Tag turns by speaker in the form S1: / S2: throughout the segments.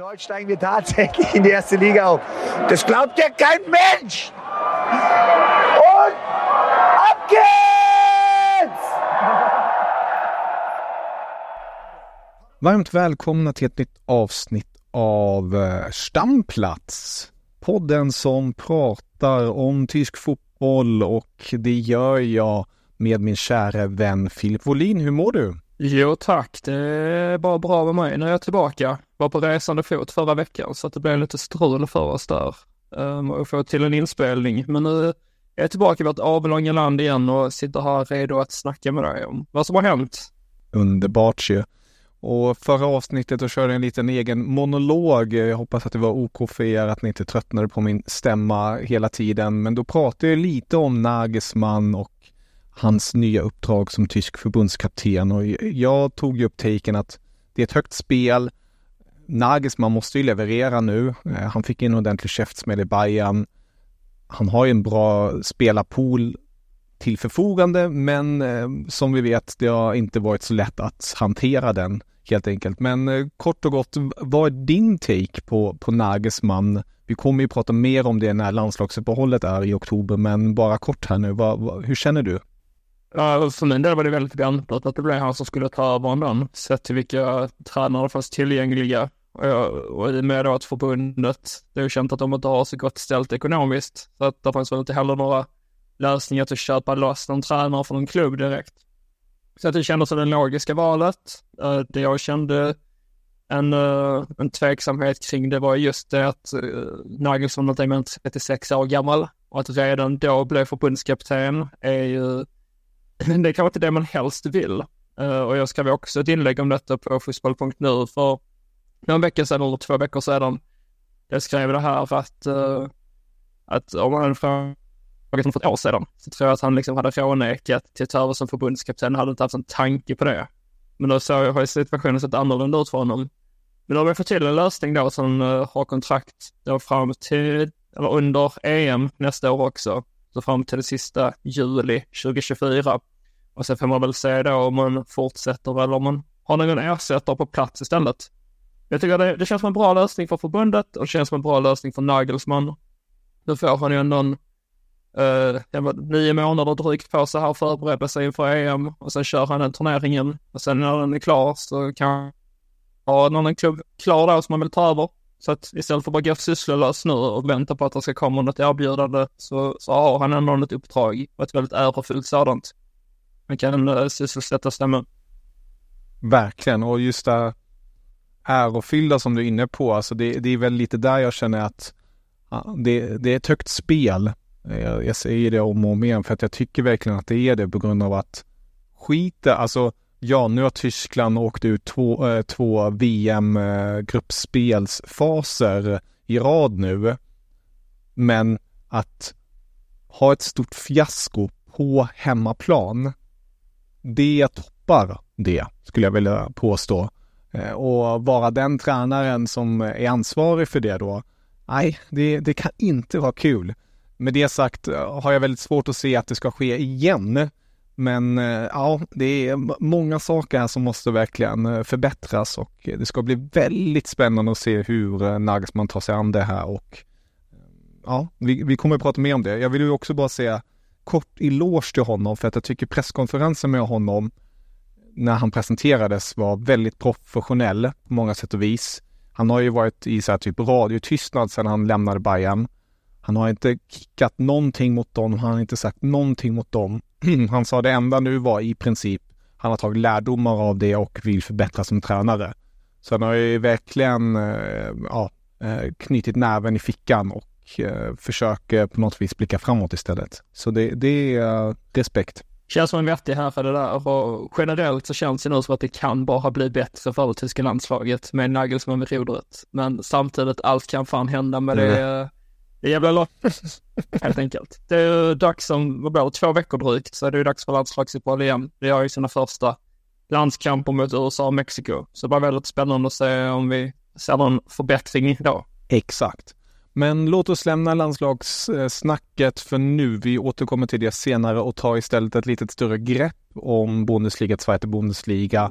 S1: Und heute steigen wir tatsächlich in die erste Liga auf. Das glaubt ja kein Mensch! Und ab geht's!
S2: Varmt välkomna till ett nytt avsnitt av eh, Stamplats. Podden som pratar om tysk fotboll och det gör jag med min kära vän Filip Wåhlin. Hur mår du?
S3: Jo tack, det är bara bra med mig. Nu är jag tillbaka. Var på resande fot förra veckan så att det blev lite strul för oss där. Um, och få till en inspelning. Men nu är jag tillbaka i vårt avlånga land igen och sitter här redo att snacka med dig om vad som har hänt.
S2: Underbart ju. Och förra avsnittet då körde jag en liten egen monolog. Jag hoppas att det var OK för er, att ni inte tröttnade på min stämma hela tiden. Men då pratade jag lite om Nagisman och hans nya uppdrag som tysk förbundskapten och jag tog ju upp taken att det är ett högt spel. Nagelsmann måste ju leverera nu. Eh, han fick in en ordentlig käftsmäll i Bayern. Han har ju en bra spelarpool till förfogande, men eh, som vi vet, det har inte varit så lätt att hantera den helt enkelt. Men eh, kort och gott, vad är din take på, på Nagelsmann? Vi kommer ju prata mer om det när landslagsuppehållet är i oktober, men bara kort här nu, vad, vad, hur känner du?
S3: För min del var det väldigt väntat att det blev han som skulle ta över ändå, sett till vilka tränare det fanns tillgängliga. Och i och med då att förbundet, det är ju känt att de inte har så gott ställt ekonomiskt, så att det fanns väl inte heller några lösningar till att köpa loss någon tränare från en klubb direkt. Så att det kändes som det logiska valet. Eh, det jag kände en, eh, en tveksamhet kring det var just det att eh, Nagelsmann inte är mer än 36 år gammal och att redan då bli förbundskapten är ju det är kanske inte det man helst vill. Uh, och jag skrev också ett inlägg om detta på fotboll.nu för någon vecka sedan eller två veckor sedan. Jag skrev det här att, uh, att om man hade frågat honom för ett år sedan så tror jag att han liksom hade frånekat till att ta över som förbundskapten, hade inte haft en tanke på det. Men då så har situationen sett annorlunda ut för honom. Men då har vi fått till en lösning då som uh, har kontrakt då fram till, eller under EM nästa år också. Så fram till det sista juli 2024. Och sen får man väl se då om man fortsätter eller om man har någon ersättare på plats istället. Jag tycker det, det känns som en bra lösning för förbundet och det känns som en bra lösning för Nagelsmann. Nu får han ju ändå en, uh, nio månader drygt på sig här att förbereda sig inför EM och sen kör han den turneringen och sen när den är klar så kan ha någon klubb klar då som man vill ta över. Så att istället för att bara gå sysslolös nu och vänta på att det ska komma något erbjudande så, så har han ändå ett uppdrag och ett väldigt ärofyllt sådant man kan sysselsätta stämmen.
S2: Verkligen, och just det ärofyllda som du är inne på, alltså det, det är väl lite där jag känner att ja, det, det, är ett högt spel. Jag, jag, säger det om och om igen för att jag tycker verkligen att det är det på grund av att skita, alltså ja, nu har Tyskland åkt ut två, äh, två VM-gruppspelsfaser eh, i rad nu. Men att ha ett stort fiasko på hemmaplan det toppar det, skulle jag vilja påstå. Eh, och vara den tränaren som är ansvarig för det då, nej, det, det kan inte vara kul. Med det sagt eh, har jag väldigt svårt att se att det ska ske igen. Men eh, ja, det är många saker här som måste verkligen förbättras och det ska bli väldigt spännande att se hur Nagelsmann tar sig an det här och ja, vi, vi kommer att prata mer om det. Jag vill ju också bara säga kort eloge till honom för att jag tycker presskonferensen med honom när han presenterades var väldigt professionell på många sätt och vis. Han har ju varit i så här typ radiotystnad sedan han lämnade Bayern. Han har inte kickat någonting mot dem, han har inte sagt någonting mot dem. han sa det enda nu var i princip, han har tagit lärdomar av det och vill förbättra som tränare. Så han har ju verkligen eh, ja, eh, knutit näven i fickan och eh, försöker på något vis blicka framåt istället. Så det, det är uh, respekt.
S3: Känns som en vettig herre det där och generellt så känns det nu som att det kan bara bli bättre för det tyska landslaget med Nagelsmann vid rodret. Men samtidigt, allt kan fan hända med det. Mm. Det jävla loppet, helt enkelt. Det är dags om, vad blir det, två veckor drygt så är det ju dags för landslagsuppehåll igen. Det gör ju sina första landskamper mot USA och Mexiko. Så det var väldigt spännande att se om vi ser någon förbättring då.
S2: Exakt. Men låt oss lämna landslagssnacket för nu. Vi återkommer till det senare och tar istället ett lite större grepp om Bundesliga, Zweite Bundesliga.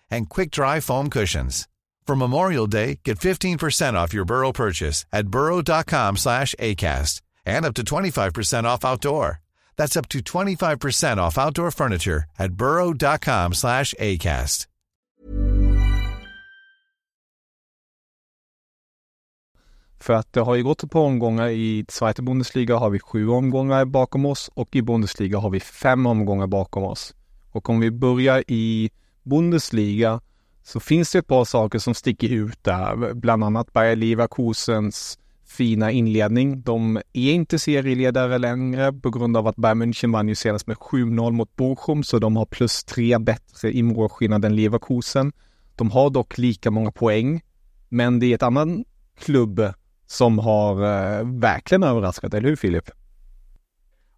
S4: and quick-dry foam cushions. For Memorial Day, get 15% off your Burrow purchase at burrow.com slash ACAST and up to 25% off outdoor. That's up to 25% off outdoor furniture at burrow.com slash ACAST.
S2: För att det har ju gått par omgångar i Zweite Bundesliga har vi sju omgångar bakom oss och i Bundesliga har vi fem omgångar bakom oss. Och om vi börjar i Bundesliga så finns det ett par saker som sticker ut där, bland annat Bayer Leverkusens fina inledning. De är inte serieledare längre på grund av att Bayern München vann ju senast med 7-0 mot Bochum, så de har plus tre bättre i målskillnad än Leverkusen. De har dock lika många poäng, men det är ett annan klubb som har eh, verkligen överraskat, eller hur Filip?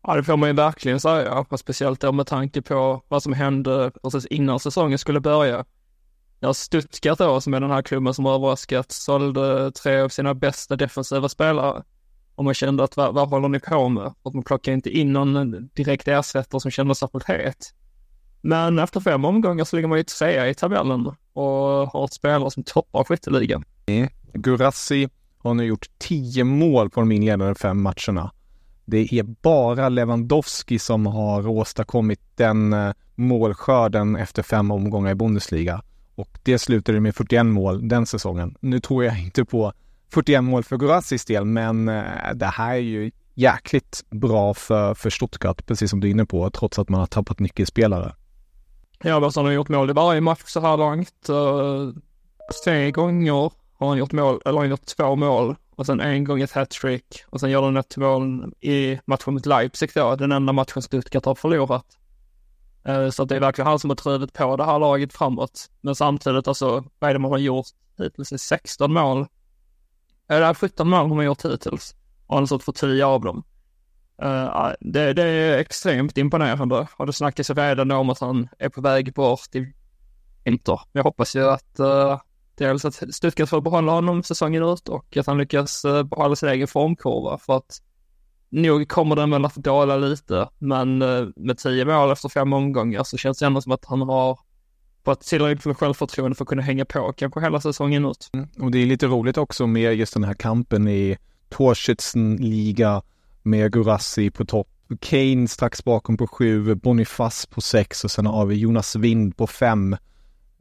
S3: Ja, det får man ju verkligen säga, speciellt då med tanke på vad som hände precis innan säsongen skulle börja. När Stuttgart då, som är den här klubben som överraskat, sålde tre av sina bästa defensiva spelare. Och man kände att vad, vad håller ni på med? För att man plockar inte in någon direkt ersättare som känner särskilt het. Men efter fem omgångar så ligger man ju trea i tabellen och har ett spelare som toppar skytteligan.
S2: Mm. Gurassi har nu gjort tio mål på de inledande fem matcherna. Det är bara Lewandowski som har åstadkommit den eh, målskörden efter fem omgångar i Bundesliga. Och det slutade med 41 mål den säsongen. Nu tror jag inte på 41 mål för Gorazis del, men eh, det här är ju jäkligt bra för, för Stuttgart, precis som du är inne på, trots att man har tappat nyckelspelare.
S3: Ja, West har gjort mål i varje match så här långt. Uh, eh, tre gånger har han gjort mål, eller har han gjort två mål och sen en gång ett hattrick och sen gör han ett mål i matchen mot Leipzig då, den enda matchen Stuttgart har förlorat. Eh, så så det är verkligen han som har drivit på det här laget framåt. Men samtidigt alltså, vad är det man har gjort hittills? 16 mål. Eh, Eller 17 mål har man gjort hittills. Och han har stått för 10 av dem. Uh, det, det, är extremt imponerande och det snackas ju redan om att han är på väg bort i vinter. Jag hoppas ju att dels alltså att Stuttgart får behålla honom säsongen ut och att han lyckas eh, behålla sin egen formkurva för att nog kommer den väl att dala lite, men eh, med tio mål efter fem omgångar så känns det ändå som att han har fått tillräckligt med självförtroende för att kunna hänga på kanske hela säsongen ut.
S2: Mm. Och det är lite roligt också med just den här kampen i Torschützenliga med Gurassi på topp. Kane strax bakom på sju, Boniface på sex och sen har vi Jonas Wind på fem.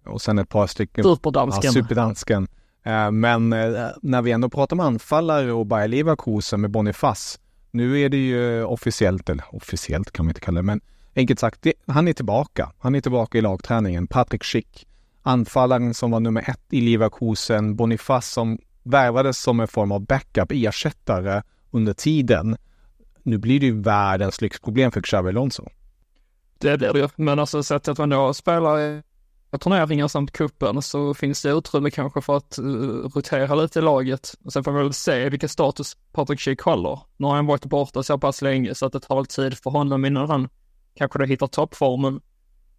S2: Och sen ett par stycken.
S3: Superdansken.
S2: Ja, superdansken. Eh, men eh, när vi ändå pratar om anfallare och Bayer Leverkusen med Boniface. Nu är det ju officiellt, eller officiellt kan man inte kalla det, men enkelt sagt, det, han är tillbaka. Han är tillbaka i lagträningen. Patrik Schick, anfallaren som var nummer ett i Leverkusen, Boniface som värvades som en form av backup, ersättare under tiden nu blir det ju världens lyxproblem för Xabi Alonso.
S3: Det blir det ju, men alltså sett att man då spelar turneringar samt kuppen så finns det utrymme kanske för att uh, rotera lite i laget. Och sen får man väl se vilken status Patrik Schick håller. Nu har han varit borta så pass länge så att det tar väl tid för honom innan han kanske då hittar toppformen.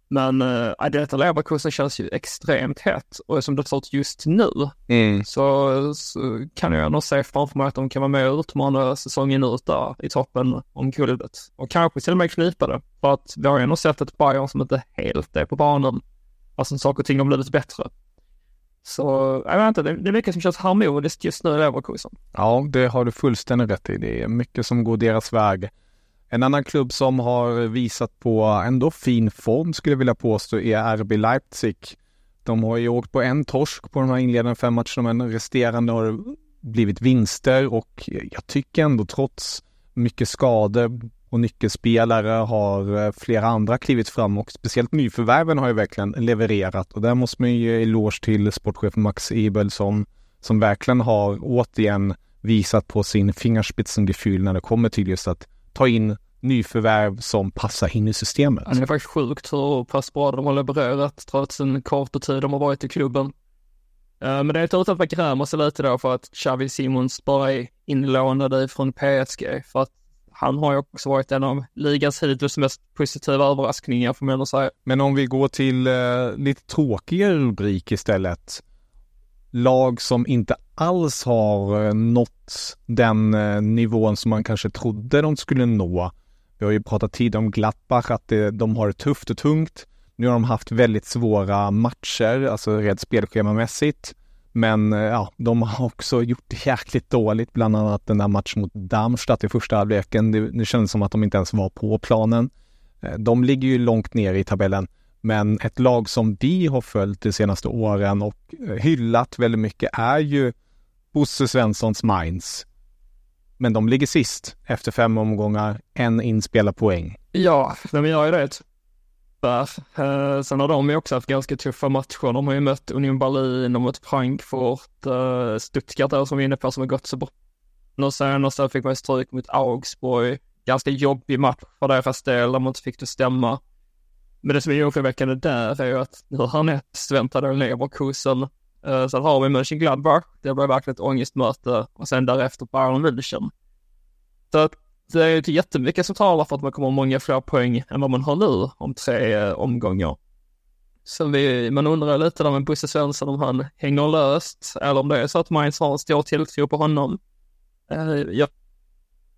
S3: Men äh, detta Leverkusen känns ju extremt hett och som det ser ut just nu
S2: Mm.
S3: så, så kan jag nog se framför mig att de kan vara med och utmana säsongen ut där i toppen om guldet. Och kanske till och med knipa det. För att vi har ju ändå sett ett Bayern som inte helt är på banan. Alltså saker och ting har blivit bättre. Så jag vet inte, det, det är mycket som känns harmoniskt just nu i Leverkusen.
S2: Ja, det har du fullständigt rätt i. Det är mycket som går deras väg. En annan klubb som har visat på ändå fin form skulle jag vilja påstå är RB Leipzig. De har ju åkt på en torsk på de här inledande fem matcherna men resterande har blivit vinster och jag tycker ändå trots mycket skador och nyckelspelare har eh, flera andra klivit fram och speciellt nyförvärven har ju verkligen levererat och där måste man ju ge eloge till sportchef Max Ebel som, som verkligen har återigen visat på sin fingerspitzengefühl när det kommer till just att ta in nyförvärv som passar in i systemet.
S3: Det är faktiskt sjukt hur pass bra de har levererat trots en kort tid de har varit i klubben. Eh, men det är tur att man grämer sig lite då för att Xavi Simons bara är inlånad från PSG för att han har ju också varit en av ligans hittills mest positiva överraskningar får man ändå säga.
S2: Men om vi går till eh, lite tråkigare rubrik istället. Lag som inte alls har eh, nått den eh, nivån som man kanske trodde de skulle nå. Vi har ju pratat tidigare om Gladbach, att det, de har det tufft och tungt. Nu har de haft väldigt svåra matcher, alltså rent spelschemamässigt. Men eh, ja, de har också gjort det jäkligt dåligt, bland annat den där matchen mot Darmstadt i första halvleken. Det, det kändes som att de inte ens var på planen. Eh, de ligger ju långt ner i tabellen, men ett lag som vi har följt de senaste åren och eh, hyllat väldigt mycket är ju Bosse Svenssons Mainz. Men de ligger sist efter fem omgångar, en inspelad poäng.
S3: Ja, de gör ju det. Där. Eh, sen har de ju också haft ganska tuffa matcher. De har ju mött Union Berlin, de mot Frankfurt, eh, Stuttgart där som vi är inne på som har gått så bra. Nu senast där fick man stryk mot Augsburg. Ganska jobbig match för deras del, där man inte fick det stämma. Men det som är oroväckande där är ju att nu härnäst väntar då Leverkusen. Eh, Sen har vi Mönchengladbach, det blir verkligen ett ångestmöte och sen därefter Bayern München. Så att det är inte jättemycket som talar för att man kommer ha många fler poäng än vad man har nu om tre eh, omgångar. Så vi, man undrar lite där med Bosse Svensson om han hänger löst eller om det är så att Mainz har en stor tilltro på honom. Eh, jag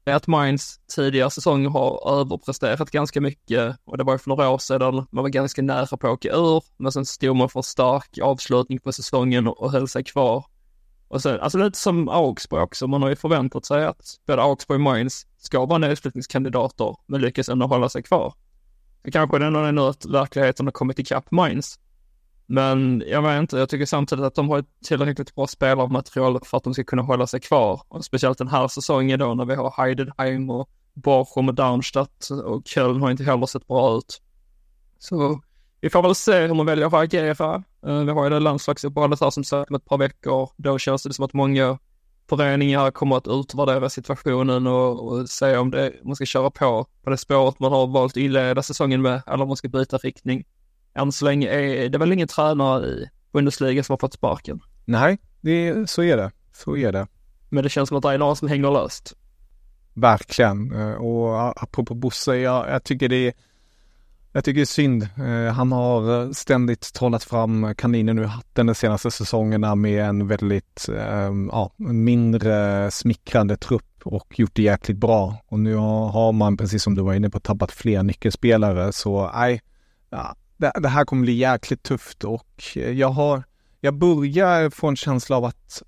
S3: vet att Mainz tidigare säsonger har överpresterat ganska mycket och det var ju för några år sedan man var ganska nära på att åka ur men sen stod man för en stark avslutning på säsongen och höll sig kvar. Och sen, alltså lite som Augsburg också, man har ju förväntat sig att både Augsburg och Mainz ska vara nedflyttningskandidater men lyckas ändå hålla sig kvar. Så kanske det ändå är nu att verkligheten har kommit ikapp Mainz. Men jag vet inte, jag tycker samtidigt att de har ett tillräckligt bra spelarmaterial för att de ska kunna hålla sig kvar. Och speciellt den här säsongen då när vi har Heidenheim och Bochum och Darmstadt och Köln har inte heller sett bra ut. Så vi får väl se hur man väljer att agera. Eh, Vi har ju det landslagsuppehållet här som sagt om ett par veckor. Då känns det som att många föreningar kommer att utvärdera situationen och, och se om det, man ska köra på på det spåret man har valt att inleda säsongen med eller om man ska byta riktning. Än så länge är det väl ingen tränare i Bundesliga som har fått sparken.
S2: Nej, det, så är det. Så är det.
S3: Men det känns som att det är någon som hänger löst.
S2: Verkligen. Eh, Och apropå Bosse, jag, jag tycker det är jag tycker det är synd. Eh, han har eh, ständigt trollat fram kaninen ur hatten de senaste säsongerna med en väldigt, ehm, ja, mindre smickrande trupp och gjort det jäkligt bra. Och nu har man, precis som du var inne på, tappat fler nyckelspelare. Så nej, ja, det, det här kommer bli jäkligt tufft och eh, jag har, jag börjar få en känsla av att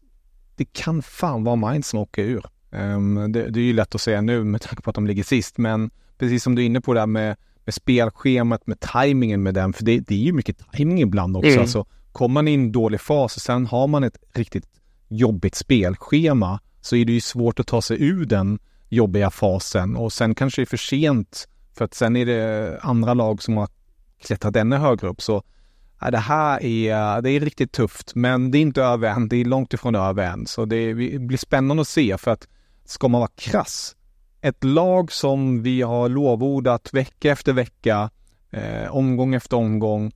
S2: det kan fan vara Mainz som åker ur. Ehm, det, det är ju lätt att säga nu med tanke på att de ligger sist, men precis som du är inne på där med, med spelschemat, med tajmingen med den, för det, det är ju mycket tajming ibland också.
S3: Mm.
S2: Alltså, kommer man i en dålig fas och sen har man ett riktigt jobbigt spelschema så är det ju svårt att ta sig ur den jobbiga fasen och sen kanske det är för sent för att sen är det andra lag som har klättrat ännu högre upp. Så ja, det här är, det är riktigt tufft, men det är inte över än. Det är långt ifrån över än. Så det blir spännande att se för att ska man vara krass, ett lag som vi har lovordat vecka efter vecka, eh, omgång efter omgång,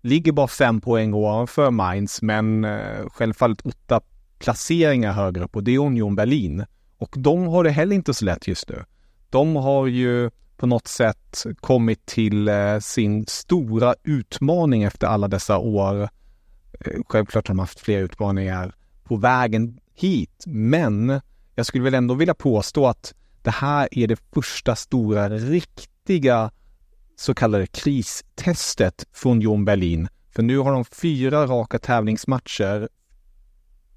S2: ligger bara fem poäng ovanför Mainz, men eh, självfallet åtta placeringar högre upp och det är Union Berlin. Och de har det heller inte så lätt just nu. De har ju på något sätt kommit till eh, sin stora utmaning efter alla dessa år. Eh, självklart har de haft fler utmaningar på vägen hit, men jag skulle väl ändå vilja påstå att det här är det första stora riktiga så kallade kristestet från Jon Berlin. För nu har de fyra raka tävlingsmatcher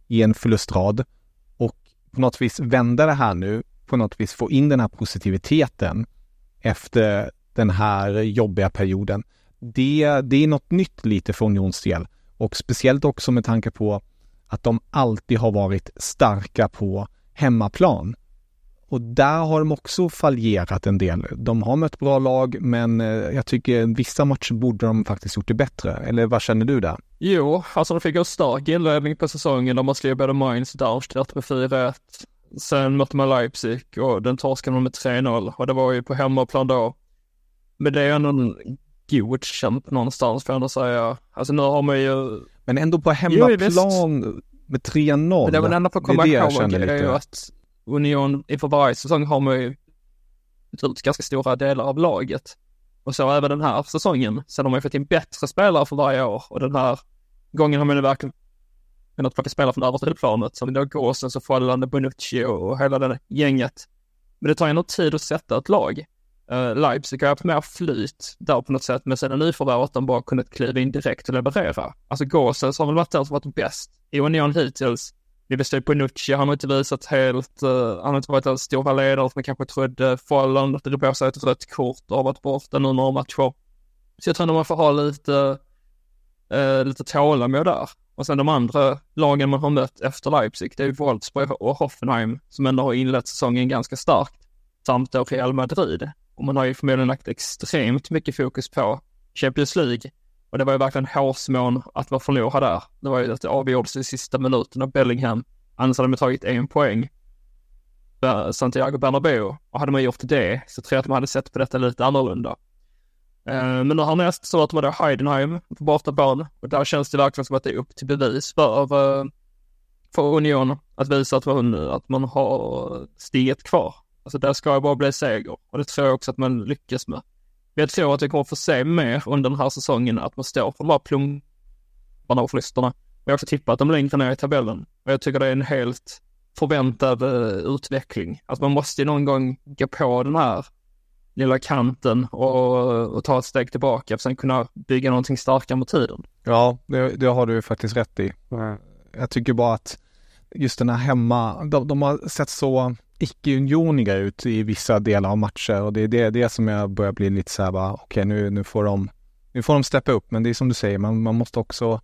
S2: i en förlustrad och på något vis vända det här nu, på något vis få in den här positiviteten efter den här jobbiga perioden. Det, det är något nytt lite för Jons del och speciellt också med tanke på att de alltid har varit starka på hemmaplan. Och där har de också fallerat en del. De har mött bra lag, men eh, jag tycker vissa matcher borde de faktiskt gjort det bättre. Eller vad känner du där?
S3: Jo, alltså de fick en stark inledning på säsongen där man slog både Mainz Darmstadt med 4-1. Sen mötte man Leipzig och den torskade man med 3-0 och det var ju på hemmaplan då. Men det är ändå en godkänt någonstans får jag ändå säga. Alltså nu har man ju...
S2: Men ändå på hemmaplan med 3-0.
S3: Det man ändå får komma ihåg är ju att Union inför varje säsong har man ju ut ganska stora delar av laget. Och så även den här säsongen. Sen har man ju fått in bättre spelare för varje år och den här gången har man ju verkligen kunnat plocka spelare från översta planet som då Gåsens och Follande, Bonucci och hela det gänget. Men det tar ändå tid att sätta ett lag. Uh, Leipzig har haft mer flyt där på något sätt, men sen nyförvärv nyförvärvet de bara kunnat kliva in direkt och leverera. Alltså Gåsens har väl varit den som varit bäst i Union hittills. Vi bestod på Nucci, han har inte visat helt, uh, han har inte varit den stora ledare som man kanske trodde. Folland drog på sig ett rött kort och har varit borta nu några matcher. Så jag tror att man får ha lite, uh, lite tålamod där. Och sen de andra lagen man har mött efter Leipzig, det är ju Wolfsburg och Hoffenheim som ändå har inlett säsongen ganska starkt. Samt då Real Madrid. Och man har ju förmodligen lagt extremt mycket fokus på Champions League. Och det var ju verkligen hårsmån att vara förlorad där. Det var ju att det avgjordes i sista minuten av Bellingham. Annars hade de tagit en poäng. Santiago Bernabéu. Och hade man gjort det så tror jag att man hade sett på detta lite annorlunda. Eh, men nu härnäst så att man då Heidenheim på bortaplan och där känns det verkligen som att det är upp till bevis för, eh, för Union att visa att man, att man har steget kvar. Alltså där ska det bara bli seger och det tror jag också att man lyckas med. Jag tror att vi kommer få se mer under den här säsongen att man står för de här plumparna och förlusterna. Men jag har också tippat att de längre ner i tabellen. Och jag tycker det är en helt förväntad uh, utveckling. Att man måste ju någon gång gå på den här lilla kanten och, och ta ett steg tillbaka för sen kunna bygga någonting starkare med tiden.
S2: Ja, det, det har du faktiskt rätt i. Eh, jag tycker bara att just den här hemma, de, de har sett så icke-unioniga ut i vissa delar av matcher och det är det, det som jag börjar bli lite så här bara, okej okay, nu, nu får de, nu får de steppa upp men det är som du säger, man, man måste också,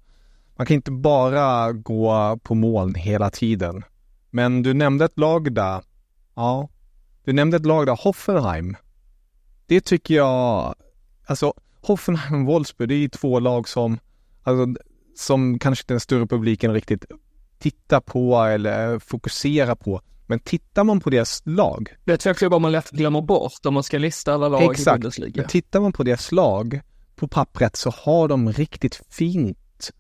S2: man kan inte bara gå på moln hela tiden. Men du nämnde ett lag där, ja, du nämnde ett lag där, Hoffenheim. Det tycker jag, alltså Hoffenheim och Wolfsburg, det är två lag som, alltså, som kanske den större publiken riktigt tittar på eller fokuserar på. Men tittar man på deras lag.
S3: Det är två klubbar man lätt glömmer bort om man ska lista alla lag
S2: exakt, i Bundesliga. Tittar man på deras lag på pappret så har de riktigt fint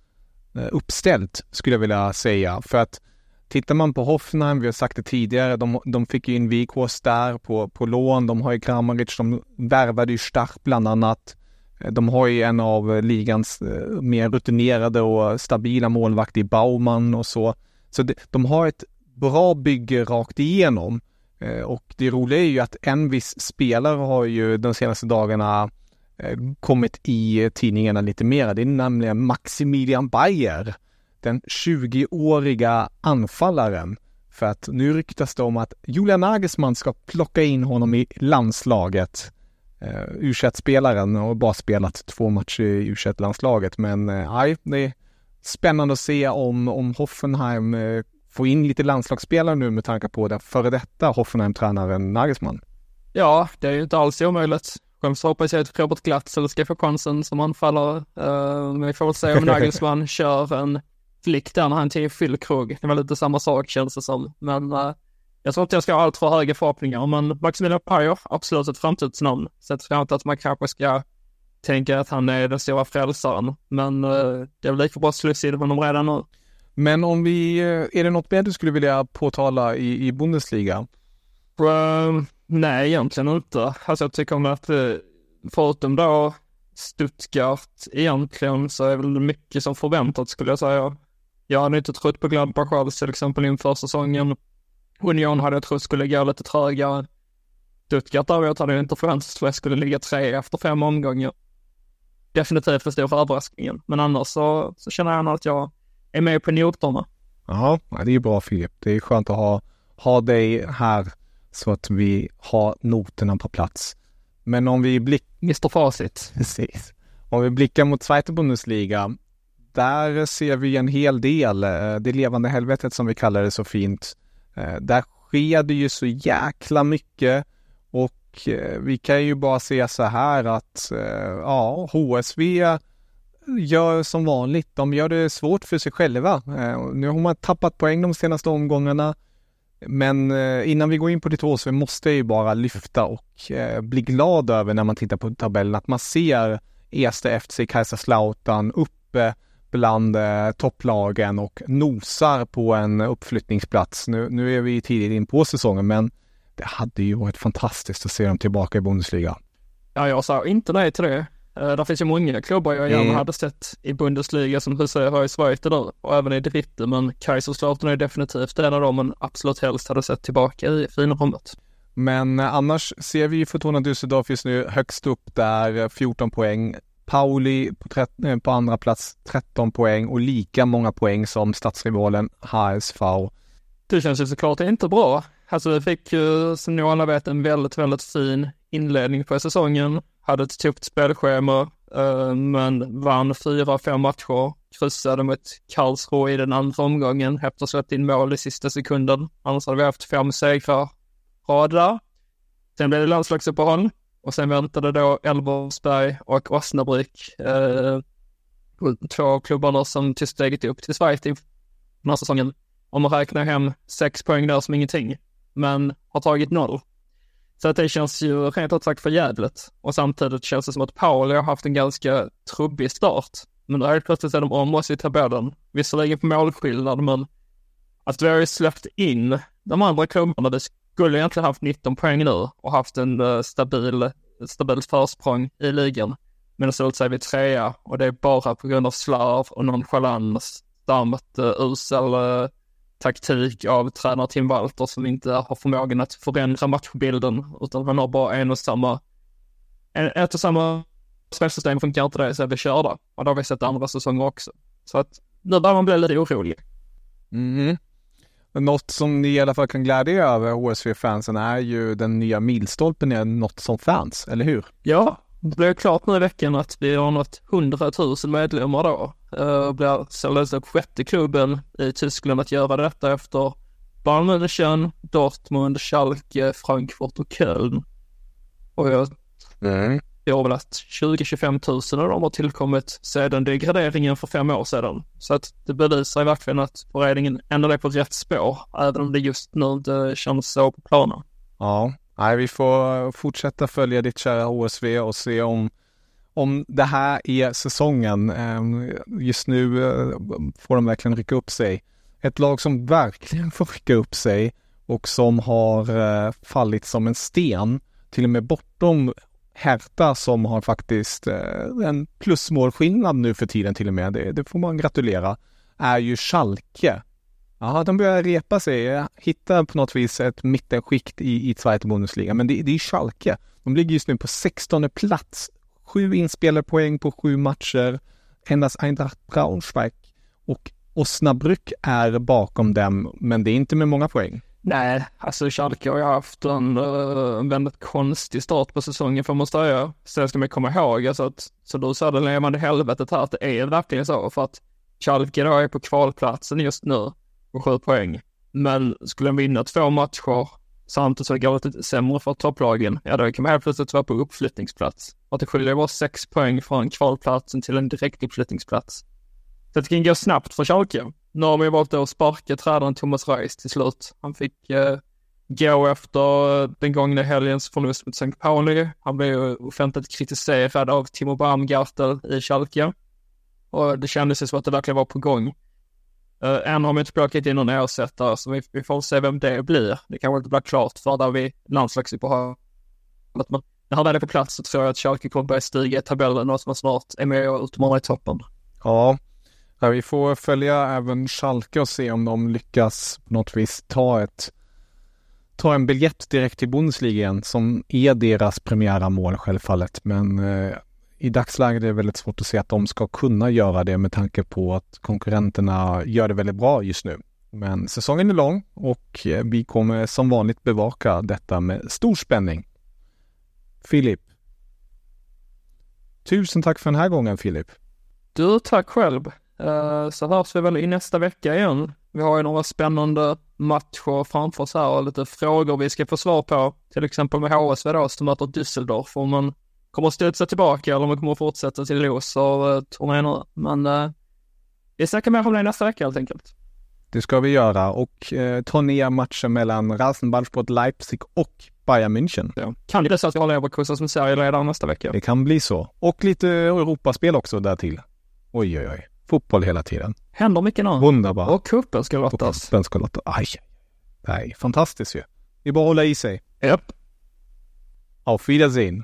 S2: eh, uppställt skulle jag vilja säga. För att tittar man på Hoffenheim, vi har sagt det tidigare, de, de fick ju in Wikås där på, på lån. De har ju Kramaric, de värvade ju Stark bland annat. Eh, de har ju en av ligans eh, mer rutinerade och stabila målvakter i Baumann och så. Så de har ett bra bygge rakt igenom. Eh, och det roliga är ju att en viss spelare har ju de senaste dagarna eh, kommit i tidningarna lite mera. Det är nämligen Maximilian Bayer, den 20-åriga anfallaren. För att nu ryktas det om att Julian Nagelsmann ska plocka in honom i landslaget. Eh, u spelaren och bara spelat två matcher i u landslaget men nej, det är spännande att se om, om Hoffenheim få in lite landslagsspelare nu med tanke på den före detta Hoffenheim-tränaren Nagelsmann?
S3: Ja, det är ju inte alls omöjligt. Själv så hoppas jag att Robert Glatzel ska få chansen som anfaller. Uh, men vi får väl se om Nagelsmann kör en flick där när han till fyllkrog. Det var lite samma sak känns det som. Men uh, jag tror inte jag ska ha allt för höga förhoppningar. Men Maximilian Pajer, absolut ett framtidsnamn. Så jag tror inte att man kanske ska tänka att han är den stora frälsaren. Men uh, det är väl lika bra sluss i honom redan nu.
S2: Men om vi, eh, är det något mer du skulle vilja påtala i, i Bundesliga?
S3: Um, Nej, egentligen inte. Alltså jag tycker om att eh, förutom då Stuttgart egentligen så är väl mycket som förväntat skulle jag säga. Jag hade inte trott på Gladbach alls till exempel inför säsongen. Union hade jag trott skulle gå lite trögare. Stuttgart däremot hade jag inte förväntat mig att skulle ligga tre efter fem omgångar. Definitivt för stor för överraskningen, men annars så, så känner jag att jag är med på noterna.
S2: Ja, det är ju bra Filip. Det är skönt att ha, ha dig här så att vi har noterna på plats. Men om vi blickar...
S3: Mr Facit.
S2: Precis. Om vi blickar mot Zweite Bundesliga, där ser vi en hel del, eh, det levande helvetet som vi kallar det så fint. Eh, där sker det ju så jäkla mycket och eh, vi kan ju bara se så här att ja, HSV gör som vanligt. De gör det svårt för sig själva. Eh, nu har man tappat poäng de senaste omgångarna. Men eh, innan vi går in på ditt så måste jag ju bara lyfta och eh, bli glad över när man tittar på tabellen att man ser Erste FC Kaiserslautern uppe bland topplagen och nosar på en uppflyttningsplats. Nu, nu är vi tidigt in på säsongen, men det hade ju varit fantastiskt att se dem tillbaka i Bundesliga.
S3: Ja, jag sa inte nej till det. Uh, det finns ju många klubbar jag gärna mm. hade sett i Bundesliga som du säger har i Sverige nu och även i Dritte, men Kaiserslautern är definitivt en av dem man absolut helst hade sett tillbaka i finrummet.
S2: Men eh, annars ser vi Fortuna Düsseldorf just nu högst upp där, 14 poäng. Pauli på, eh, på, andra plats 13 poäng och lika många poäng som stadsrivalen HSV.
S3: Det känns ju såklart inte bra. Alltså vi fick ju som ni alla vet en väldigt, väldigt fin inledning på säsongen. Hade ett tufft spelschema, eh, men vann fyra, fem matcher. Kryssade mot Karlsruhe i den andra omgången efter att släppt in mål i sista sekunden. Annars hade vi haft fem segrar rad där. Sen blev det landslagsuppehåll. Och sen väntade då Elversberg och Åsnabruk, eh, två av klubbarna som tog steget upp till Sverige den här säsongen. Om man räknar hem sex poäng där som ingenting, men har tagit noll. Så att det känns ju rent ut sagt för jävligt. Och samtidigt känns det som att Pauli har haft en ganska trubbig start. Men då helt plötsligt är de om oss i tabellen. Visserligen på målskillnad, men att vi har ju släppt in de andra klubbarna, Vi skulle egentligen haft 19 poäng nu och haft en eh, stabil, stabilt försprång i ligan. Men så är vi trea och det är bara på grund av slarv och nonchalans samt uh, eh, usel uh, taktik av tränare Tim Walter som inte har förmågan att förändra matchbilden utan han har bara en och samma, en, ett och samma spelsystem funkar inte det så är vi körda. Och det har vi sett andra säsonger också. Så att nu börjar man bli lite orolig.
S2: Mm. Något som ni i alla fall kan glädja er över, HSV-fansen, är ju den nya milstolpen är något som fans, eller hur?
S3: Ja, det blev klart nu i veckan att vi har nått 100 000 medlemmar då. Uh, blir således den sjätte klubben i Tyskland att göra detta efter Bayern München, Dortmund, Schalke, Frankfurt och Köln. Och jag mm har väl att 20-25 000 av dem har tillkommit sedan degraderingen för fem år sedan. Så att det bevisar verkligen att föreningen ändå är på rätt spår, även om det just nu inte känns så på planen.
S2: Ja, nej, vi får fortsätta följa ditt kära HSV och se om om det här är säsongen. Ehm, just nu eh, får de verkligen rycka upp sig. Ett lag som verkligen får rycka upp sig och som har eh, fallit som en sten, till och med bortom Hertha som har faktiskt eh, en plusmålskillnad nu för tiden till och med, det, det får man gratulera, är ju Schalke. Ja, de börjar repa sig, hitta på något vis ett mittenskikt i, i Zweite Bundesliga, men det, det är Schalke. De ligger just nu på 16 plats, sju inspelade poäng på sju matcher, endast Eintracht Braunschweig och Osnabrück är bakom dem, men det är inte med många poäng.
S3: Nej, alltså Schalke har ju haft en, uh, en väldigt konstig start på säsongen får man säga. Sen ska man komma ihåg, alltså att, så du sa det levande helvetet här, att det är verkligen så, för att Schalke då är på kvalplatsen just nu på sju poäng. Men skulle de vinna två matcher samtidigt som det går lite sämre för topplagen, ja då kan man helt plötsligt vara på uppflyttningsplats. Och det skiljer bara sex poäng från kvalplatsen till en direkt uppflyttningsplats. Så det kan gå snabbt för Schalke. Nu har man ju valt att sparka tränaren Thomas Reis till slut. Han fick eh, gå efter eh, den gångna helgens förlust mot St. Pauli. Han blev offentligt kritiserad av Timo Baumgartel i Schalke. Och det kändes ju som att det verkligen var på gång. Uh, än har vi inte plockat in någon ersättare, så vi, vi får se vem det blir. Det kanske inte blir klart för där vi landslagsuppehållet. Men när han väl är på plats så tror jag att Schalke kommer börja stiga i tabellen och att man snart är med och utmanar i toppen.
S2: Ja, vi får följa även Schalke och se om de lyckas på något vis ta ett ta en biljett direkt till Bundesliga igen som är deras premiära mål självfallet. Men eh, i dagsläget är det väldigt svårt att se att de ska kunna göra det med tanke på att konkurrenterna gör det väldigt bra just nu. Men säsongen är lång och eh, vi kommer som vanligt bevaka detta med stor spänning. Filip. Tusen tack för den här gången Filip.
S3: Du, tack själv. Eh, så hörs vi väl i nästa vecka igen. Vi har ju några spännande matcher framför oss här och lite frågor vi ska få svar på. Till exempel med HSV då som möter Düsseldorf. Om man kommer att studsa tillbaka eller om man kommer att fortsätta till Los och uh, turnén nu. Men uh, vi snackar mer om det nästa vecka helt enkelt.
S2: Det ska vi göra och eh, ta ner matchen mellan Rasenballsport Leipzig och Bayern München.
S3: Ja. Kan det bli så att vi har Leverkusen som serieledare nästa vecka?
S2: Det kan bli så. Och lite Europaspel också där till. Oj, oj, oj. Fotboll hela tiden.
S3: Händer mycket nu.
S2: Wunderbar.
S3: Och cupen ska lottas.
S2: Cupen ska lottas. Aj. Nej, fantastiskt ju. Det är bara att hålla i sig.
S3: Japp.
S2: Auf Wiedersehen.